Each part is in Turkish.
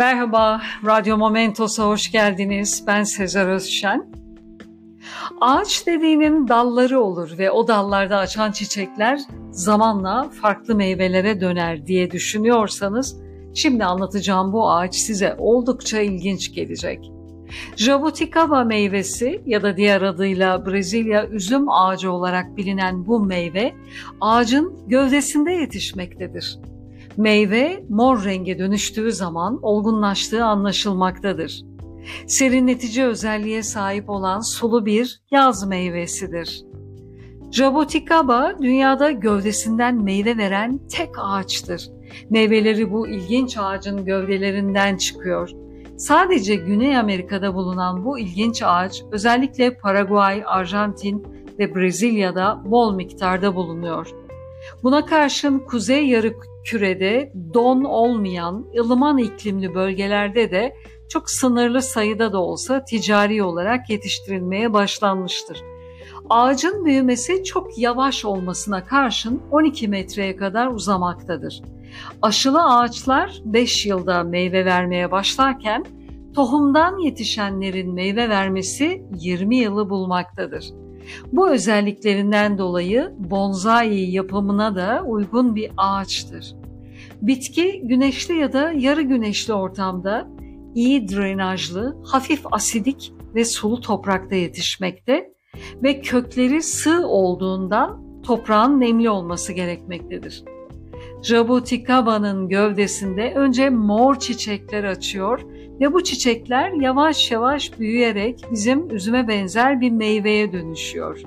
Merhaba, Radyo Momentos'a hoş geldiniz. Ben Sezer Özşen. Ağaç dediğinin dalları olur ve o dallarda açan çiçekler zamanla farklı meyvelere döner diye düşünüyorsanız şimdi anlatacağım bu ağaç size oldukça ilginç gelecek. Jabuticaba meyvesi ya da diğer adıyla Brezilya üzüm ağacı olarak bilinen bu meyve ağacın gövdesinde yetişmektedir. Meyve mor renge dönüştüğü zaman olgunlaştığı anlaşılmaktadır. Serinletici özelliğe sahip olan sulu bir yaz meyvesidir. Jaboticaba dünyada gövdesinden meyve veren tek ağaçtır. Meyveleri bu ilginç ağacın gövdelerinden çıkıyor. Sadece Güney Amerika'da bulunan bu ilginç ağaç özellikle Paraguay, Arjantin ve Brezilya'da bol miktarda bulunuyor. Buna karşın kuzey yarı kürede don olmayan ılıman iklimli bölgelerde de çok sınırlı sayıda da olsa ticari olarak yetiştirilmeye başlanmıştır. Ağacın büyümesi çok yavaş olmasına karşın 12 metreye kadar uzamaktadır. Aşılı ağaçlar 5 yılda meyve vermeye başlarken tohumdan yetişenlerin meyve vermesi 20 yılı bulmaktadır. Bu özelliklerinden dolayı bonsai yapımına da uygun bir ağaçtır. Bitki güneşli ya da yarı güneşli ortamda iyi drenajlı, hafif asidik ve sulu toprakta yetişmekte ve kökleri sığ olduğundan toprağın nemli olması gerekmektedir. Jabuticaba'nın gövdesinde önce mor çiçekler açıyor ve bu çiçekler yavaş yavaş büyüyerek bizim üzüme benzer bir meyveye dönüşüyor.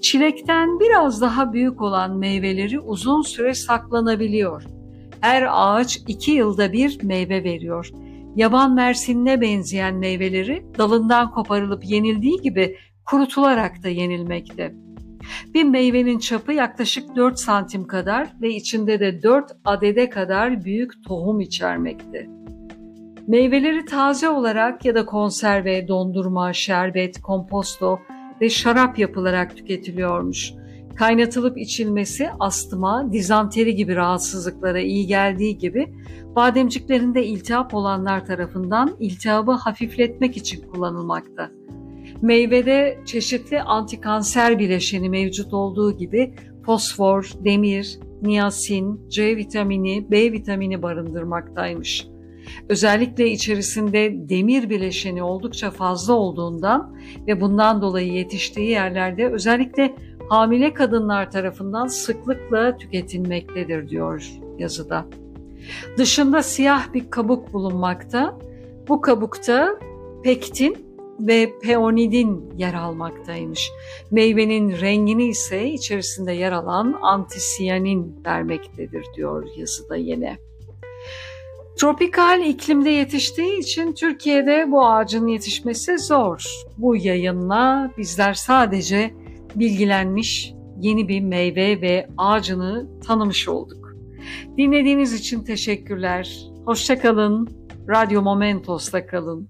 Çilekten biraz daha büyük olan meyveleri uzun süre saklanabiliyor. Her ağaç iki yılda bir meyve veriyor. Yaban mersinine benzeyen meyveleri dalından koparılıp yenildiği gibi kurutularak da yenilmekte. Bir meyvenin çapı yaklaşık 4 santim kadar ve içinde de 4 adede kadar büyük tohum içermekte. Meyveleri taze olarak ya da konserve, dondurma, şerbet, komposto ve şarap yapılarak tüketiliyormuş. Kaynatılıp içilmesi astıma, dizanteri gibi rahatsızlıklara iyi geldiği gibi bademciklerinde iltihap olanlar tarafından iltihabı hafifletmek için kullanılmakta. Meyvede çeşitli antikanser bileşeni mevcut olduğu gibi fosfor, demir, niyasin, C vitamini, B vitamini barındırmaktaymış. Özellikle içerisinde demir bileşeni oldukça fazla olduğundan ve bundan dolayı yetiştiği yerlerde özellikle hamile kadınlar tarafından sıklıkla tüketilmektedir diyor yazıda. Dışında siyah bir kabuk bulunmakta. Bu kabukta pektin ve peonidin yer almaktaymış. Meyvenin rengini ise içerisinde yer alan antisiyanin vermektedir diyor yazıda yine. Tropikal iklimde yetiştiği için Türkiye'de bu ağacın yetişmesi zor. Bu yayınla bizler sadece bilgilenmiş, yeni bir meyve ve ağacını tanımış olduk. Dinlediğiniz için teşekkürler. Hoşçakalın. Radyo Momentos'ta kalın.